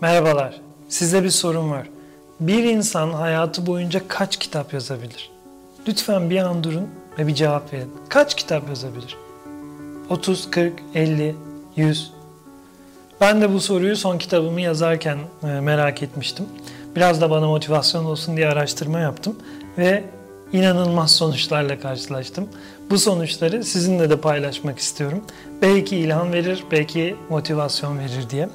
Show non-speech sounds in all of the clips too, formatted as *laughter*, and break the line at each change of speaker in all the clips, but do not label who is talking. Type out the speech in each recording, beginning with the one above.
Merhabalar. Size bir sorum var. Bir insan hayatı boyunca kaç kitap yazabilir? Lütfen bir an durun ve bir cevap verin. Kaç kitap yazabilir? 30, 40, 50, 100. Ben de bu soruyu son kitabımı yazarken e, merak etmiştim. Biraz da bana motivasyon olsun diye araştırma yaptım ve inanılmaz sonuçlarla karşılaştım. Bu sonuçları sizinle de paylaşmak istiyorum. Belki ilham verir, belki motivasyon verir diye.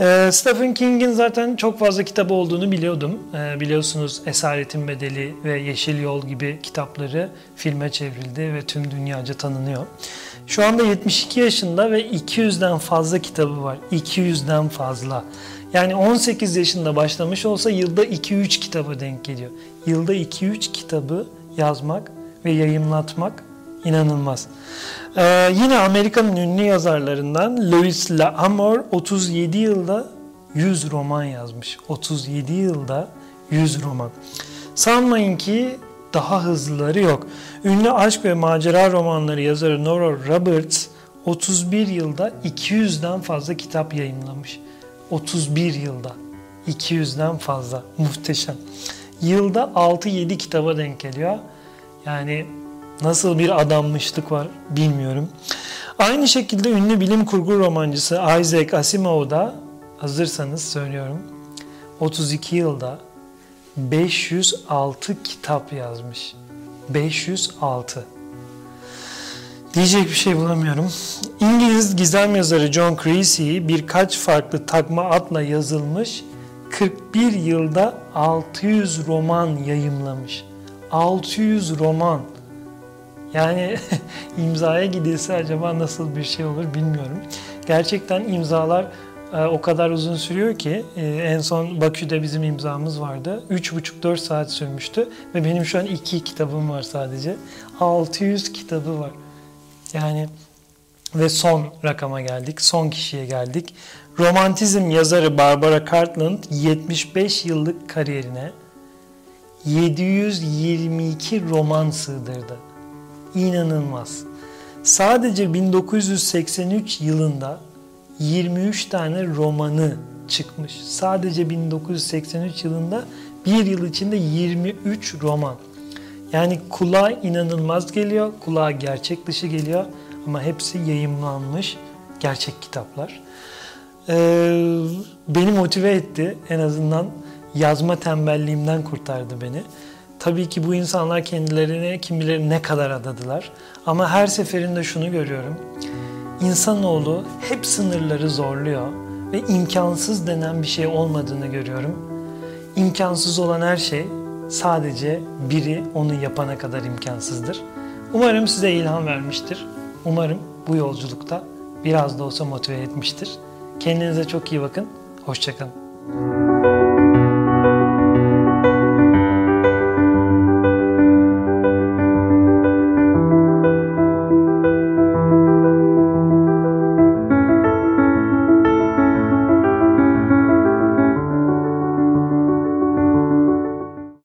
Ee, Stephen King'in zaten çok fazla kitabı olduğunu biliyordum. Ee, biliyorsunuz Esaretin Bedeli ve Yeşil Yol gibi kitapları filme çevrildi ve tüm dünyaca tanınıyor. Şu anda 72 yaşında ve 200'den fazla kitabı var. 200'den fazla. Yani 18 yaşında başlamış olsa yılda 2-3 kitaba denk geliyor. Yılda 2-3 kitabı yazmak ve yayımlatmak inanılmaz. Ee, yine Amerika'nın ünlü yazarlarından Louis L'Amour 37 yılda 100 roman yazmış. 37 yılda 100 roman. Sanmayın ki daha hızlıları yok. Ünlü aşk ve macera romanları yazarı Nora Roberts 31 yılda 200'den fazla kitap yayınlamış. 31 yılda 200'den fazla. Muhteşem. Yılda 6-7 kitaba denk geliyor. Yani nasıl bir adanmışlık var bilmiyorum. Aynı şekilde ünlü bilim kurgu romancısı Isaac Asimov da hazırsanız söylüyorum 32 yılda 506 kitap yazmış. 506. Diyecek bir şey bulamıyorum. İngiliz gizem yazarı John Creasy birkaç farklı takma adla yazılmış 41 yılda 600 roman yayımlamış. 600 roman. Yani *laughs* imzaya gidilse acaba nasıl bir şey olur bilmiyorum. Gerçekten imzalar e, o kadar uzun sürüyor ki e, en son Bakü'de bizim imzamız vardı. 3,5-4 saat sürmüştü ve benim şu an 2 kitabım var sadece. 600 kitabı var. Yani ve son rakama geldik, son kişiye geldik. Romantizm yazarı Barbara Cartland 75 yıllık kariyerine 722 roman sığdırdı. İnanılmaz. Sadece 1983 yılında 23 tane romanı çıkmış. Sadece 1983 yılında bir yıl içinde 23 roman. Yani kulağa inanılmaz geliyor, kulağa gerçek dışı geliyor ama hepsi yayımlanmış gerçek kitaplar. Ee, beni motive etti en azından yazma tembelliğimden kurtardı beni. Tabii ki bu insanlar kendilerine kim bilir ne kadar adadılar. Ama her seferinde şunu görüyorum. İnsanoğlu hep sınırları zorluyor ve imkansız denen bir şey olmadığını görüyorum. İmkansız olan her şey sadece biri onu yapana kadar imkansızdır. Umarım size ilham vermiştir. Umarım bu yolculukta biraz da olsa motive etmiştir. Kendinize çok iyi bakın. Hoşçakalın.